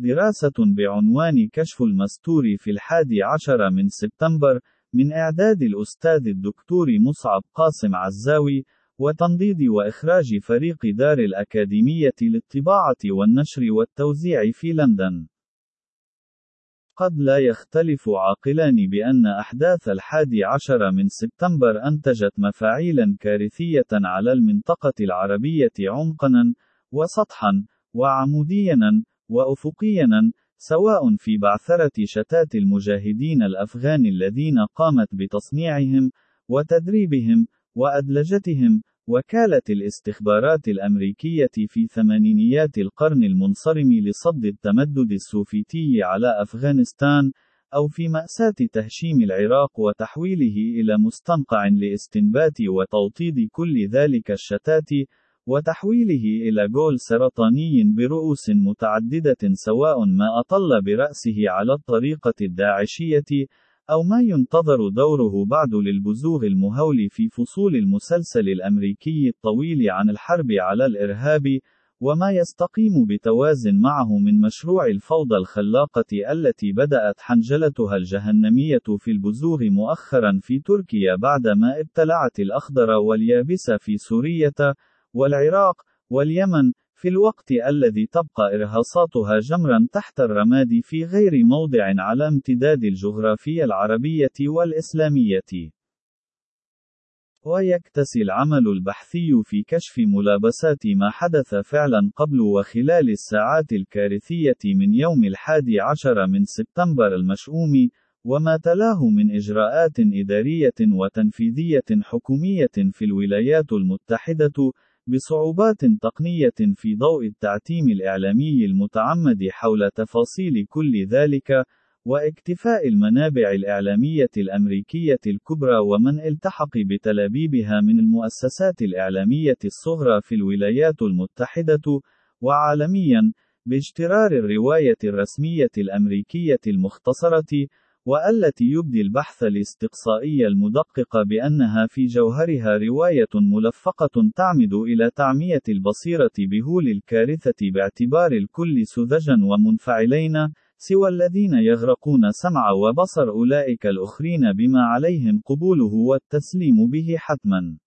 دراسة بعنوان كشف المستور في الحادي عشر من سبتمبر من إعداد الأستاذ الدكتور مصعب قاسم عزاوي وتنضيد وإخراج فريق دار الأكاديمية للطباعة والنشر والتوزيع في لندن. قد لا يختلف عاقلان بأن أحداث الحادي عشر من سبتمبر أنتجت مفاعيلا كارثية على المنطقة العربية عمقا وسطحا وعموديا وأفقيا سواء في بعثرة شتات المجاهدين الأفغان الذين قامت بتصنيعهم وتدريبهم وأدلجتهم وكالة الاستخبارات الأمريكية في ثمانينيات القرن المنصرم لصد التمدد السوفيتي على أفغانستان، أو في مأساة تهشيم العراق وتحويله إلى مستنقع لاستنبات وتوطيد كل ذلك الشتات، وتحويله إلى جول سرطاني برؤوس متعددة سواء ما أطل برأسه على الطريقة الداعشية، أو ما ينتظر دوره بعد للبزوغ المهول في فصول المسلسل الأمريكي الطويل عن الحرب على الإرهاب، وما يستقيم بتوازن معه من مشروع الفوضى الخلاقة التي بدأت حنجلتها الجهنمية في البزوغ مؤخرا في تركيا بعدما ابتلعت الأخضر واليابس في سورية، والعراق، واليمن، في الوقت الذي تبقى إرهاصاتها جمرا تحت الرماد في غير موضع على امتداد الجغرافيا العربية والإسلامية. ويكتسي العمل البحثي في كشف ملابسات ما حدث فعلا قبل وخلال الساعات الكارثية من يوم الحادي عشر من سبتمبر المشؤوم، وما تلاه من إجراءات إدارية وتنفيذية حكومية في الولايات المتحدة، بصعوبات تقنية في ضوء التعتيم الإعلامي المتعمد حول تفاصيل كل ذلك، واكتفاء المنابع الإعلامية الأمريكية الكبرى ومن التحق بتلابيبها من المؤسسات الإعلامية الصغرى في الولايات المتحدة، وعالميًا، باجترار الرواية الرسمية الأمريكية المختصرة، والتي يبدي البحث الاستقصائي المدقق بأنها في جوهرها رواية ملفقة تعمد إلى تعمية البصيرة بهول الكارثة باعتبار الكل سذجا ومنفعلين، سوى الذين يغرقون سمع وبصر أولئك الأخرين بما عليهم قبوله والتسليم به حتما.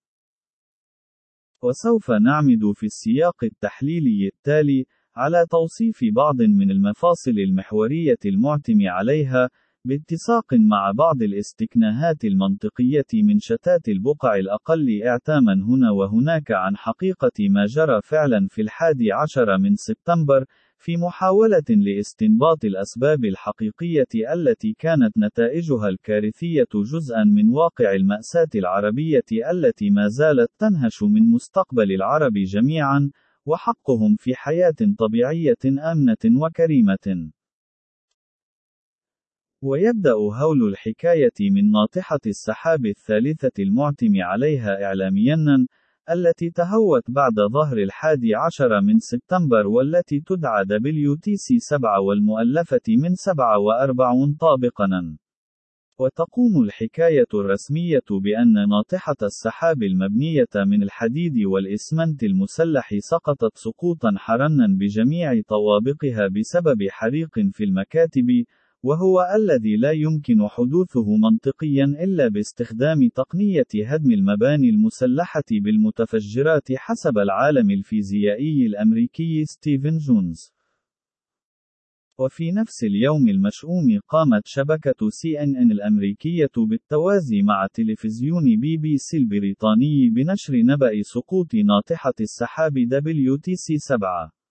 وسوف نعمد في السياق التحليلي التالي على توصيف بعض من المفاصل المحورية المعتم عليها باتساق مع بعض الاستكناهات المنطقية من شتات البقع الأقل اعتاما هنا وهناك عن حقيقة ما جرى فعلا في الحادي عشر من سبتمبر، في محاولة لاستنباط الأسباب الحقيقية التي كانت نتائجها الكارثية جزءا من واقع المأساة العربية التي ما زالت تنهش من مستقبل العرب جميعا، وحقهم في حياة طبيعية آمنة وكريمة. ويبدأ هول الحكاية من ناطحة السحاب الثالثة المعتم عليها إعلاميًا، التي تهاوت بعد ظهر الحادي عشر من سبتمبر والتي تدعى WTC 7 والمؤلفة من 47 طابقًا. وتقوم الحكاية الرسمية بأن ناطحة السحاب المبنية من الحديد والإسمنت المسلح سقطت سقوطًا حرًا بجميع طوابقها بسبب حريق في المكاتب، وهو الذي لا يمكن حدوثه منطقيا إلا باستخدام تقنية هدم المباني المسلحة بالمتفجرات حسب العالم الفيزيائي الأمريكي ستيفن جونز. وفي نفس اليوم المشؤوم قامت شبكة سي إن إن الأمريكية بالتوازي مع تلفزيون بي بي سي البريطاني بنشر نبأ سقوط ناطحة السحاب WTC 7.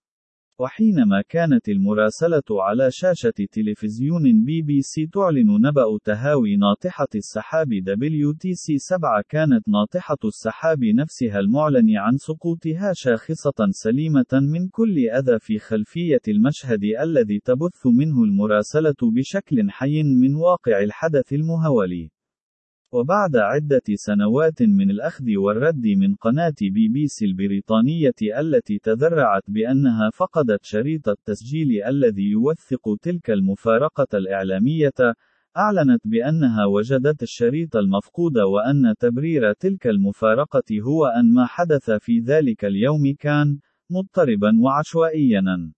وحينما كانت المراسلة على شاشة تلفزيون بي بي سي تعلن نبأ تهاوي ناطحة السحاب WTC 7 كانت ناطحة السحاب نفسها المعلن عن سقوطها شاخصة سليمة من كل أذى في خلفية المشهد الذي تبث منه المراسلة بشكل حي من واقع الحدث المهول. وبعد عدة سنوات من الأخذ والرد من قناة بي بي سي البريطانية التي تذرعت بأنها فقدت شريط التسجيل الذي يوثق تلك المفارقة الإعلامية، أعلنت بأنها وجدت الشريط المفقود وأن تبرير تلك المفارقة هو أن ما حدث في ذلك اليوم كان مضطربا وعشوائيا.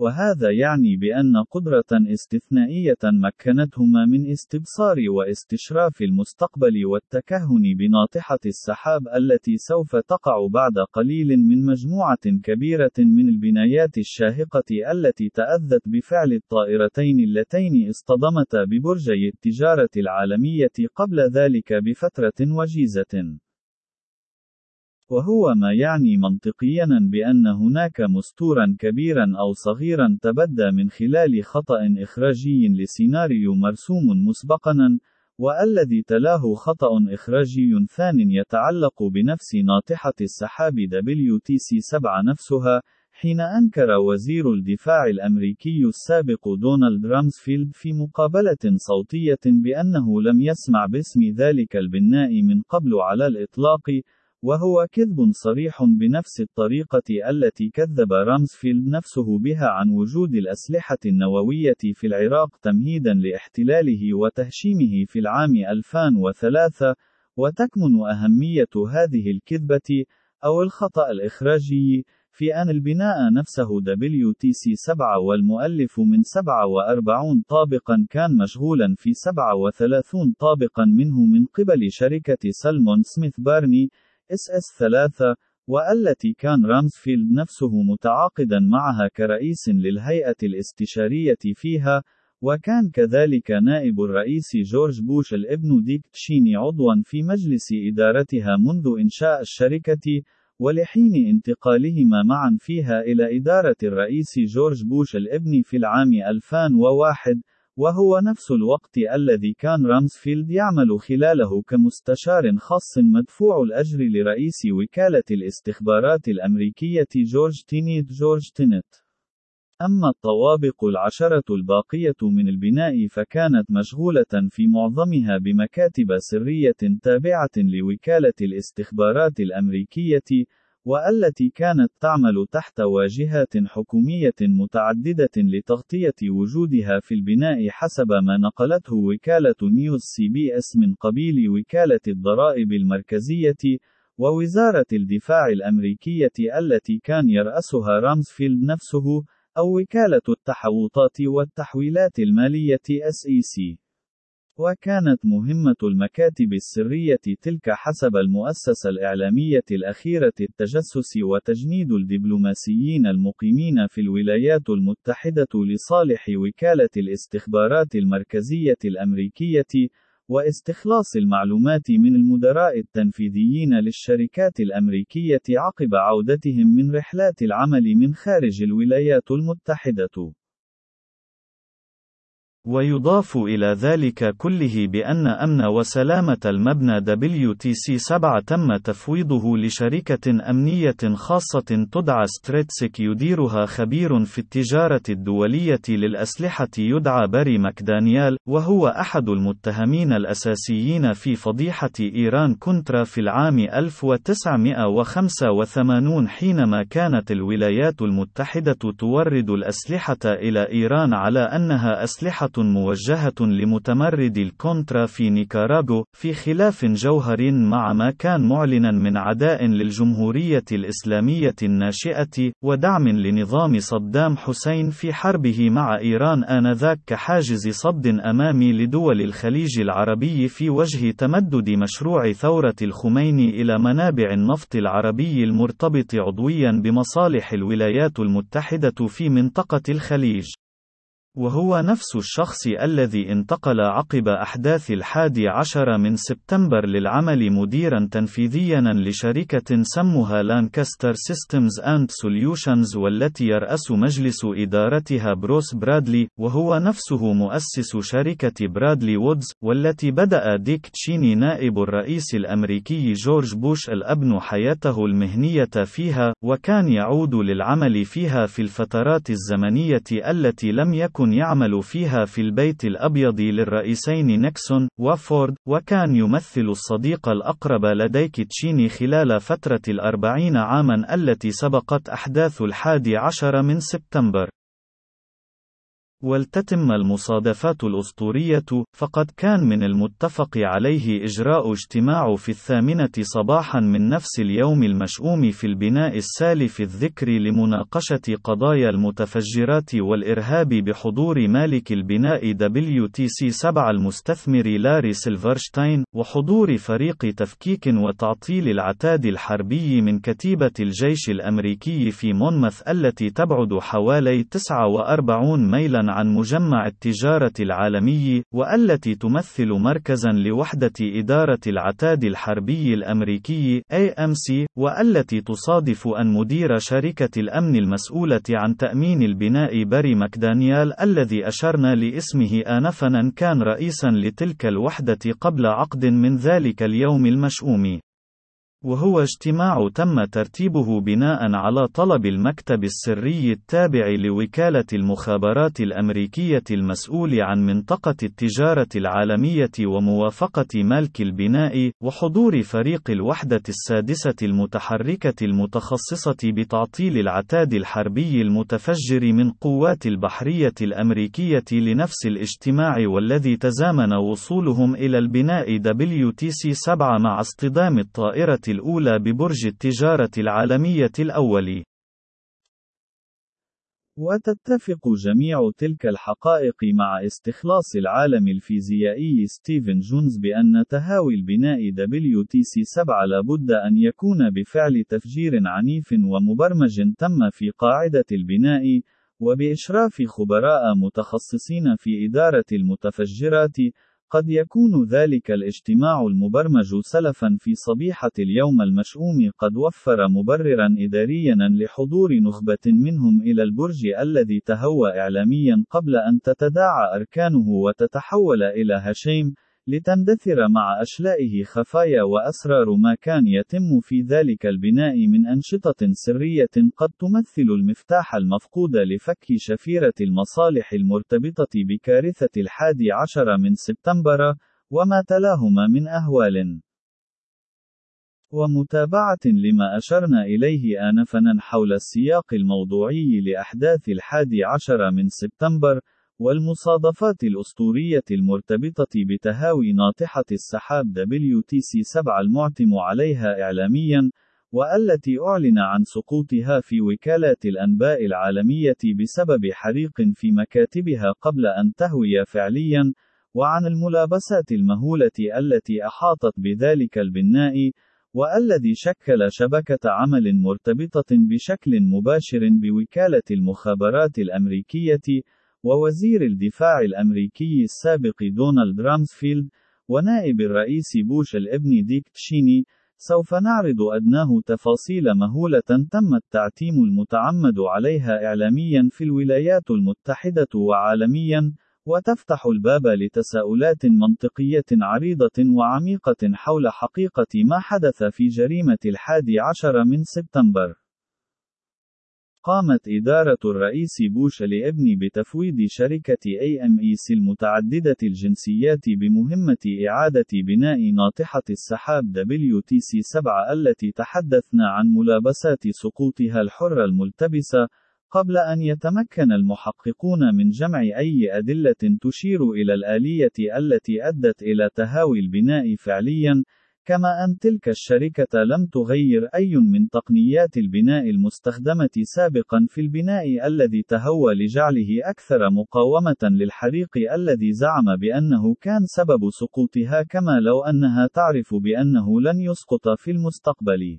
وهذا يعني بأن قدرة استثنائية مكنتهما من استبصار واستشراف المستقبل والتكهن بناطحة السحاب التي سوف تقع بعد قليل من مجموعة كبيرة من البنايات الشاهقة التي تأذت بفعل الطائرتين اللتين اصطدمتا ببرجي التجارة العالمية قبل ذلك بفترة وجيزة. وهو ما يعني منطقيا بأن هناك مستورا كبيرا أو صغيرا تبدى من خلال خطأ إخراجي لسيناريو مرسوم مسبقا، والذي تلاه خطأ إخراجي ثان يتعلق بنفس ناطحة السحاب WTC-7 نفسها، حين أنكر وزير الدفاع الأمريكي السابق دونالد رامسفيلد في مقابلة صوتية بأنه لم يسمع باسم ذلك البناء من قبل على الإطلاق، وهو كذب صريح بنفس الطريقة التي كذب رامسفيلد نفسه بها عن وجود الأسلحة النووية في العراق تمهيدا لاحتلاله وتهشيمه في العام 2003 وتكمن أهمية هذه الكذبة أو الخطأ الإخراجي في أن البناء نفسه WTC-7 والمؤلف من 47 طابقا كان مشغولا في 37 طابقا منه من قبل شركة Salomon Smith Barney SSB والتي كان رامسفيلد نفسه متعاقدا معها كرئيس للهيئة الاستشارية فيها وكان كذلك نائب الرئيس جورج بوش الابن ديك تشيني عضوا في مجلس إدارتها منذ إنشاء الشركة ولحين انتقالهما معا فيها إلى إدارة الرئيس جورج بوش الابن في العام 2001 وهو نفس الوقت الذي كان رامسفيلد يعمل خلاله كمستشار خاص مدفوع الأجر لرئيس وكالة الاستخبارات الأمريكية جورج تينيت جورج تينيت. أما الطوابق العشرة الباقية من البناء فكانت مشغولة في معظمها بمكاتب سرية تابعة لوكالة الاستخبارات الأمريكية، والتي كانت تعمل تحت واجهات حكومية متعددة لتغطية وجودها في البناء حسب ما نقلته وكالة نيوز سي بي إس من قبيل وكالة الضرائب المركزية ووزارة الدفاع الأمريكية التي كان يرأسها رامسفيلد نفسه أو وكالة التحوطات والتحويلات المالية SEC وكانت مهمة المكاتب السرية تلك حسب المؤسسة الإعلامية الأخيرة التجسس وتجنيد الدبلوماسيين المقيمين في الولايات المتحدة لصالح وكالة الاستخبارات المركزية الأمريكية، واستخلاص المعلومات من المدراء التنفيذيين للشركات الأمريكية عقب عودتهم من رحلات العمل من خارج الولايات المتحدة. ويضاف إلى ذلك كله بأن أمن وسلامة المبنى WTC-7 تم تفويضه لشركة أمنية خاصة تدعى Stratesec يديرها خبير في التجارة الدولية للأسلحة يدعى باري مكدانيال، وهو أحد المتهمين الأساسيين في فضيحة إيران كونترا في العام 1985 حينما كانت الولايات المتحدة تورد الأسلحة إلى إيران على أنها أسلحة موجهة لمتمردي الكونترا في نيكاراغوا، في خلاف جوهري مع ما كان معلنا من عداء للجمهورية الإسلامية الناشئة، ودعم لنظام صدام حسين في حربه مع إيران آنذاك كحاجز صد أمامي لدول الخليج العربي في وجه تمدد مشروع ثورة الخميني إلى منابع النفط العربي المرتبط عضويا بمصالح الولايات المتحدة في منطقة الخليج. وهو نفس الشخص الذي انتقل عقب أحداث الحادي عشر من سبتمبر للعمل مديرا تنفيذيا لشركة اسمها Lancaster Systems and Solutions والتي يرأس مجلس إدارتها بروس برادلي، وهو نفسه مؤسس شركة Bradley Woods، والتي بدأ ديك تشيني نائب الرئيس الأمريكي جورج بوش الأبن حياته المهنية فيها، وكان يعود للعمل فيها في الفترات الزمنية التي لم يكن يعمل فيها في البيت الأبيض للرئيسين نيكسون وفورد، وكان يمثل الصديق الأقرب لديك تشيني خلال فترة الأربعين عاما التي سبقت أحداث الحادي عشر من سبتمبر. ولتتم المصادفات الأسطورية، فقد كان من المتفق عليه إجراء اجتماع في الثامنة صباحا من نفس اليوم المشؤوم في البناء السالف الذكر لمناقشة قضايا المتفجرات والإرهاب بحضور مالك البناء WTC 7 المستثمر لاري سيلفرشتاين، وحضور فريق تفكيك وتعطيل العتاد الحربي من كتيبة الجيش الأمريكي في مونمث التي تبعد حوالي 49 ميلا عن مجمع التجارة العالمي، والتي تمثل مركزا لوحدة إدارة العتاد الحربي الأمريكي AMC، والتي تصادف أن مدير شركة الأمن المسؤولة عن تأمين البناء باري ماكدانيال الذي أشرنا لاسمه آنفا كان رئيسا لتلك الوحدة قبل عقد من ذلك اليوم المشؤوم. وهو اجتماع تم ترتيبه بناء على طلب المكتب السري التابع لوكالة المخابرات الأمريكية المسؤول عن منطقة التجارة العالمية وموافقة مالك البناء، وحضور فريق الوحدة السادسة المتحركة المتخصصة بتعطيل العتاد الحربي المتفجر من قوات البحرية الأمريكية لنفس الاجتماع والذي تزامن وصولهم إلى البناء WTC 7 مع اصطدام الطائرة الأولى ببرج التجارة العالمية الأول. وتتفق جميع تلك الحقائق مع استخلاص العالم الفيزيائي ستيفن جونز بأن تهاوي البناء WTC-7 لابد أن يكون بفعل تفجير عنيف ومبرمج تم في قاعدة البناء، وبإشراف خبراء متخصصين في إدارة المتفجرات، قد يكون ذلك الاجتماع المبرمج سلفا في صبيحة اليوم المشؤوم قد وفر مبررا إداريا لحضور نخبة منهم إلى البرج الذي تهوى إعلاميا قبل أن تتداعى أركانه وتتحول إلى هشيم، لتندثر مع أشلائه خفايا وأسرار ما كان يتم في ذلك البناء من أنشطة سرية قد تمثل المفتاح المفقود لفك شفيرة المصالح المرتبطة بكارثة الحادي عشر من سبتمبر، وما تلاهما من أهوال. ومتابعة لما أشرنا إليه آنفًا حول السياق الموضوعي لأحداث الحادي عشر من سبتمبر، والمصادفات الأسطورية المرتبطة بتهاوي ناطحة السحاب WTC-7 المعتم عليها إعلاميًا، وألتي أعلن عن سقوطها في وكالات الأنباء العالمية بسبب حريق في مكاتبها قبل أن تهوي فعليًا، وعن الملابسات المهولة التي أحاطت بذلك البناء، والذي شكل شبكة عمل مرتبطة بشكل مباشر بوكالة المخابرات الأمريكية، ووزير الدفاع الأمريكي السابق دونالد رامسفيلد، ونائب الرئيس بوش الابن ديك تشيني، سوف نعرض أدناه تفاصيل مهولة تم التعتيم المتعمد عليها إعلاميا في الولايات المتحدة وعالميا، وتفتح الباب لتساؤلات منطقية عريضة وعميقة حول حقيقة ما حدث في جريمة الحادي عشر من سبتمبر. قامت إدارة الرئيس بوش لابن بتفويض شركة AMEC المتعددة الجنسيات بمهمة إعادة بناء ناطحة السحاب WTC-7 التي تحدثنا عن ملابسات سقوطها الحرة الملتبسة، قبل أن يتمكن المحققون من جمع أي أدلة تشير إلى الآلية التي أدت إلى تهاوي البناء فعليًا، كما أن تلك الشركة لم تغير أي من تقنيات البناء المستخدمة سابقا في البناء الذي تهوى لجعله أكثر مقاومة للحريق الذي زعم بأنه كان سبب سقوطها كما لو أنها تعرف بأنه لن يسقط في المستقبل.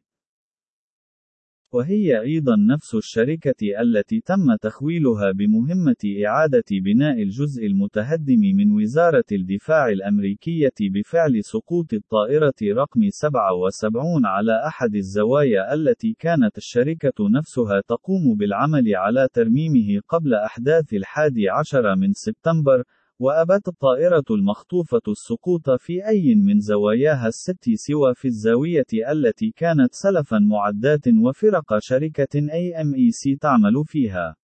وهي أيضا نفس الشركة التي تم تخويلها بمهمة إعادة بناء الجزء المتهدم من وزارة الدفاع الأمريكية بفعل سقوط الطائرة رقم 77 على أحد الزوايا التي كانت الشركة نفسها تقوم بالعمل على ترميمه قبل أحداث الحادي عشر من سبتمبر، وأبت الطائرة المخطوفة السقوط في أي من زواياها الست سوى في الزاوية التي كانت سلفا معدات وفرق شركة AMEC تعمل فيها.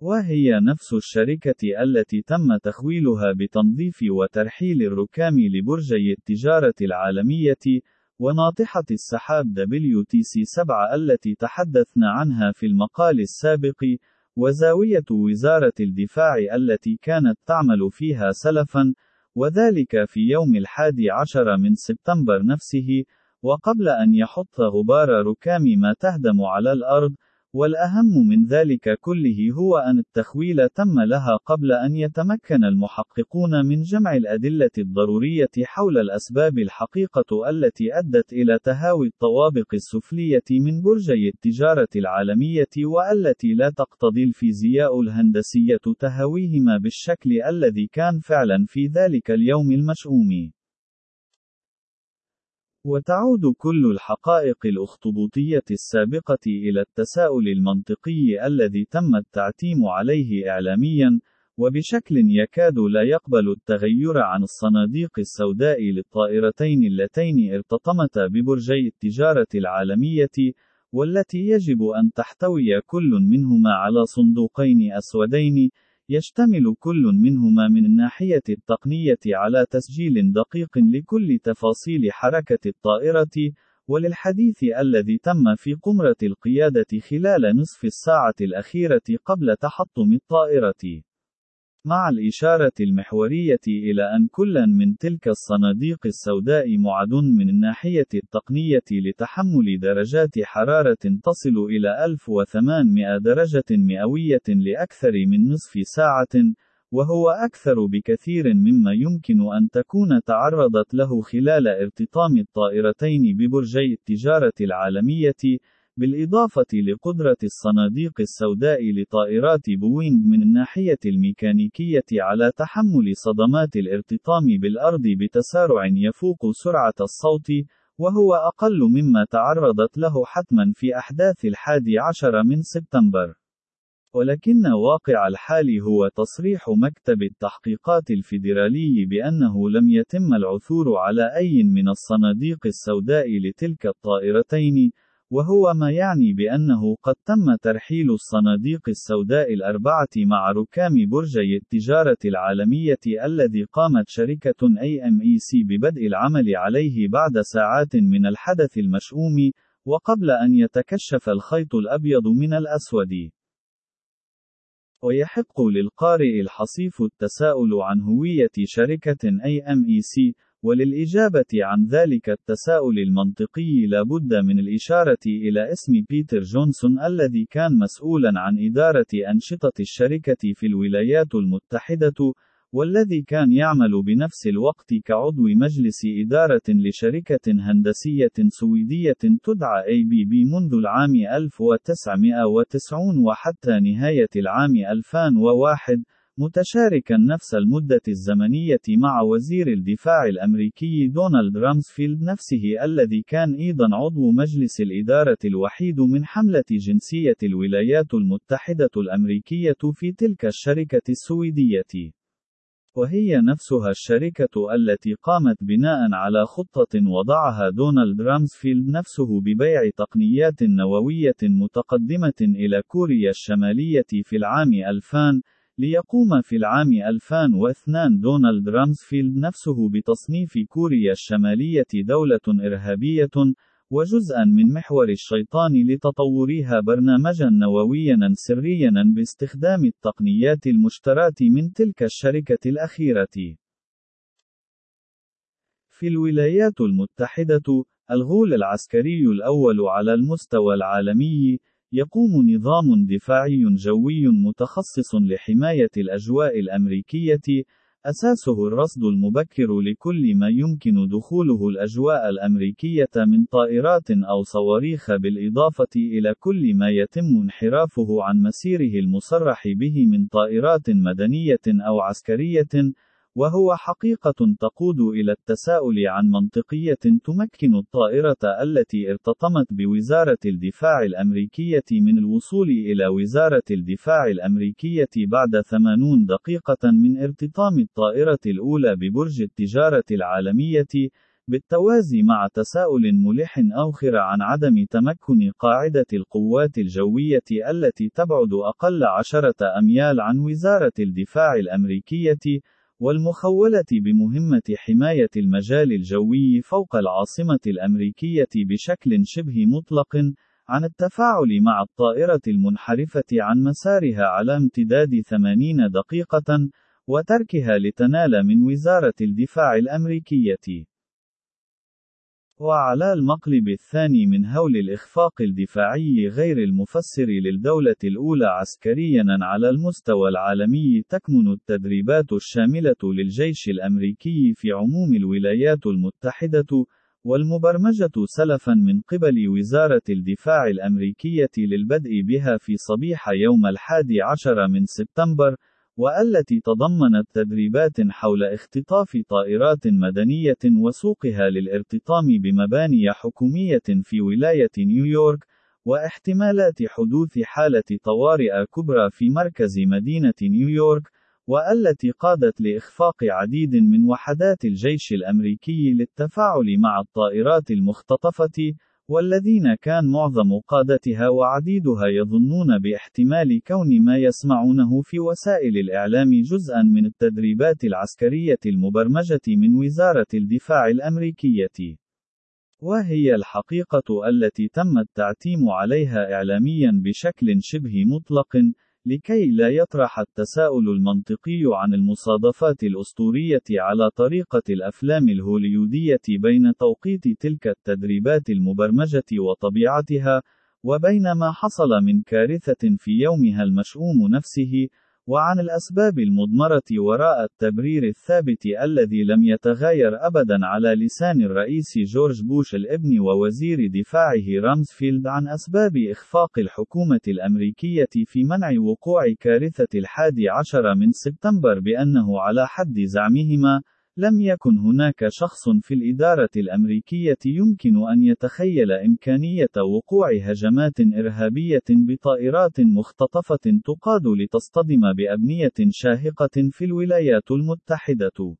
وهي نفس الشركة التي تم تخويلها بتنظيف وترحيل الركام لبرجي التجارة العالمية، وناطحة السحاب WTC 7 التي تحدثنا عنها في المقال السابق، وزاوية وزارة الدفاع التي كانت تعمل فيها سلفًا، وذلك في يوم الحادي عشر من سبتمبر نفسه، وقبل أن يحط غبار ركام ما تهدم على الأرض، والأهم من ذلك كله هو أن التخويل تم لها قبل أن يتمكن المحققون من جمع الأدلة الضرورية حول الأسباب الحقيقة التي أدت إلى تهاوي الطوابق السفلية من برجي التجارة العالمية والتي لا تقتضي الفيزياء الهندسية تهاويهما بالشكل الذي كان فعلا في ذلك اليوم المشؤوم. وتعود كل الحقائق الأخطبوطية السابقة إلى التساؤل المنطقي الذي تم التعتيم عليه إعلاميًا، وبشكل يكاد لا يقبل التغير عن الصناديق السوداء للطائرتين اللتين ارتطمتا ببرجي التجارة العالمية، والتي يجب أن تحتوي كل منهما على صندوقين أسودين، يشتمل كل منهما من الناحية التقنية على تسجيل دقيق لكل تفاصيل حركة الطائرة، وللحديث الذي تم في قمرة القيادة خلال نصف الساعة الأخيرة قبل تحطم الطائرة. مع الإشارة المحورية إلى أن كلا من تلك الصناديق السوداء معد من الناحية التقنية لتحمل درجات حرارة تصل إلى 1800 درجة مئوية لأكثر من نصف ساعة، وهو أكثر بكثير مما يمكن أن تكون تعرضت له خلال ارتطام الطائرتين ببرجي التجارة العالمية، بالإضافة لقدرة الصناديق السوداء لطائرات بوينغ من الناحية الميكانيكية على تحمل صدمات الارتطام بالأرض بتسارع يفوق سرعة الصوت، وهو أقل مما تعرضت له حتما في أحداث الحادي عشر من سبتمبر. ولكن واقع الحال هو تصريح مكتب التحقيقات الفيدرالي بأنه لم يتم العثور على أي من الصناديق السوداء لتلك الطائرتين، وهو ما يعني بأنه قد تم ترحيل الصناديق السوداء الأربعة مع ركام برجي التجارة العالمية الذي قامت شركة AMEC ببدء العمل عليه بعد ساعات من الحدث المشؤوم، وقبل أن يتكشف الخيط الأبيض من الأسود. ويحق للقارئ الحصيف التساؤل عن هوية شركة AMEC، وللإجابة عن ذلك التساؤل المنطقي لا بد من الإشارة إلى اسم بيتر جونسون الذي كان مسؤولا عن إدارة أنشطة الشركة في الولايات المتحدة، والذي كان يعمل بنفس الوقت كعضو مجلس إدارة لشركة هندسية سويدية تدعى ABB منذ العام 1990 وحتى نهاية العام 2001 متشاركا نفس المدة الزمنية مع وزير الدفاع الأمريكي دونالد رامسفيلد نفسه الذي كان أيضا عضو مجلس الإدارة الوحيد من حملة جنسية الولايات المتحدة الأمريكية في تلك الشركة السويدية. وهي نفسها الشركة التي قامت بناء على خطة وضعها دونالد رامسفيلد نفسه ببيع تقنيات نووية متقدمة إلى كوريا الشمالية في العام 2000 ليقوم في العام 2002 دونالد رامسفيلد نفسه بتصنيف كوريا الشمالية دولة إرهابية، وجزءا من محور الشيطان لتطورها برنامجا نوويا سريا باستخدام التقنيات المشتراة من تلك الشركة الأخيرة. في الولايات المتحدة، الغول العسكري الأول على المستوى العالمي، يقوم نظام دفاعي جوي متخصص لحماية الأجواء الأمريكية، أساسه الرصد المبكر لكل ما يمكن دخوله الأجواء الأمريكية من طائرات أو صواريخ بالإضافة إلى كل ما يتم انحرافه عن مسيره المصرح به من طائرات مدنية أو عسكرية، وهو حقيقة تقود إلى التساؤل عن منطقية تمكن الطائرة التي ارتطمت بوزارة الدفاع الأمريكية من الوصول إلى وزارة الدفاع الأمريكية بعد 80 دقيقة من ارتطام الطائرة الأولى ببرج التجارة العالمية، بالتوازي مع تساؤل ملح آخر عن عدم تمكن قاعدة القوات الجوية التي تبعد أقل عشرة أميال عن وزارة الدفاع الأمريكية، والمخولة بمهمة حماية المجال الجوي فوق العاصمة الأمريكية بشكل شبه مطلق، عن التفاعل مع الطائرة المنحرفة عن مسارها على امتداد 80 دقيقة، وتركها لتنال من وزارة الدفاع الأمريكية. وعلى المقلب الثاني من هول الإخفاق الدفاعي غير المفسر للدولة الأولى عسكريًا على المستوى العالمي تكمن التدريبات الشاملة للجيش الأمريكي في عموم الولايات المتحدة، والمبرمجة سلفًا من قبل وزارة الدفاع الأمريكية للبدء بها في صبيح يوم الحادي عشر من سبتمبر، والتي تضمنت تدريبات حول اختطاف طائرات مدنية وسوقها للارتطام بمباني حكومية في ولاية نيويورك، واحتمالات حدوث حالة طوارئ كبرى في مركز مدينة نيويورك، والتي قادت لإخفاق عديد من وحدات الجيش الأمريكي للتفاعل مع الطائرات المختطفة، والذين كان معظم قادتها وعديدها يظنون باحتمال كون ما يسمعونه في وسائل الإعلام جزءا من التدريبات العسكرية المبرمجة من وزارة الدفاع الأمريكية. وهي الحقيقة التي تم التعتيم عليها إعلاميا بشكل شبه مطلق، لكي لا يطرح التساؤل المنطقي عن المصادفات الأسطورية على طريقة الأفلام الهوليودية بين توقيت تلك التدريبات المبرمجة وطبيعتها، وبين ما حصل من كارثة في يومها المشؤوم نفسه، وعن الأسباب المضمرة وراء التبرير الثابت الذي لم يتغاير أبدا على لسان الرئيس جورج بوش الابن ووزير دفاعه رامزفيلد عن أسباب إخفاق الحكومة الأمريكية في منع وقوع كارثة الحادي عشر من سبتمبر بأنه على حد زعمهما، لم يكن هناك شخص في الإدارة الأمريكية يمكن أن يتخيل إمكانية وقوع هجمات إرهابية بطائرات مختطفة تقاد لتصطدم بأبنية شاهقة في الولايات المتحدة.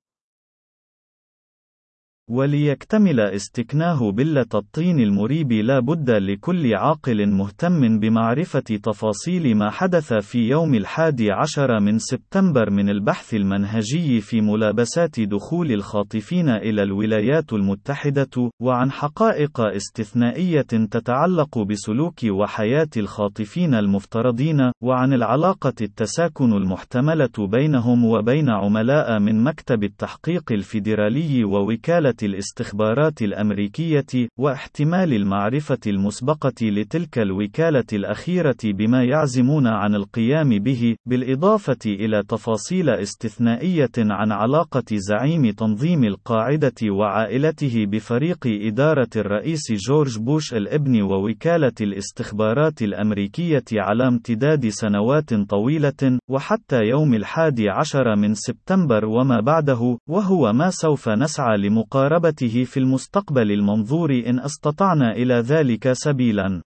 وليكتمل استكناه بلة الطين المريب لا بد لكل عاقل مهتم بمعرفة تفاصيل ما حدث في يوم الحادي عشر من سبتمبر من البحث المنهجي في ملابسات دخول الخاطفين إلى الولايات المتحدة، وعن حقائق استثنائية تتعلق بسلوك وحياة الخاطفين المفترضين، وعن العلاقة التساكن المحتملة بينهم وبين عملاء من مكتب التحقيق الفيدرالي ووكالة الاستخبارات الأمريكية، واحتمال المعرفة المسبقة لتلك الوكالة الأخيرة بما يعزمون عن القيام به، بالإضافة إلى تفاصيل استثنائية عن علاقة زعيم تنظيم القاعدة وعائلته بفريق إدارة الرئيس جورج بوش الإبن ووكالة الاستخبارات الأمريكية على امتداد سنوات طويلة، وحتى يوم الحادي عشر من سبتمبر وما بعده، وهو ما سوف نسعى لمقارنة مقاربته في المستقبل المنظور إن أستطعنا إلى ذلك سبيلا.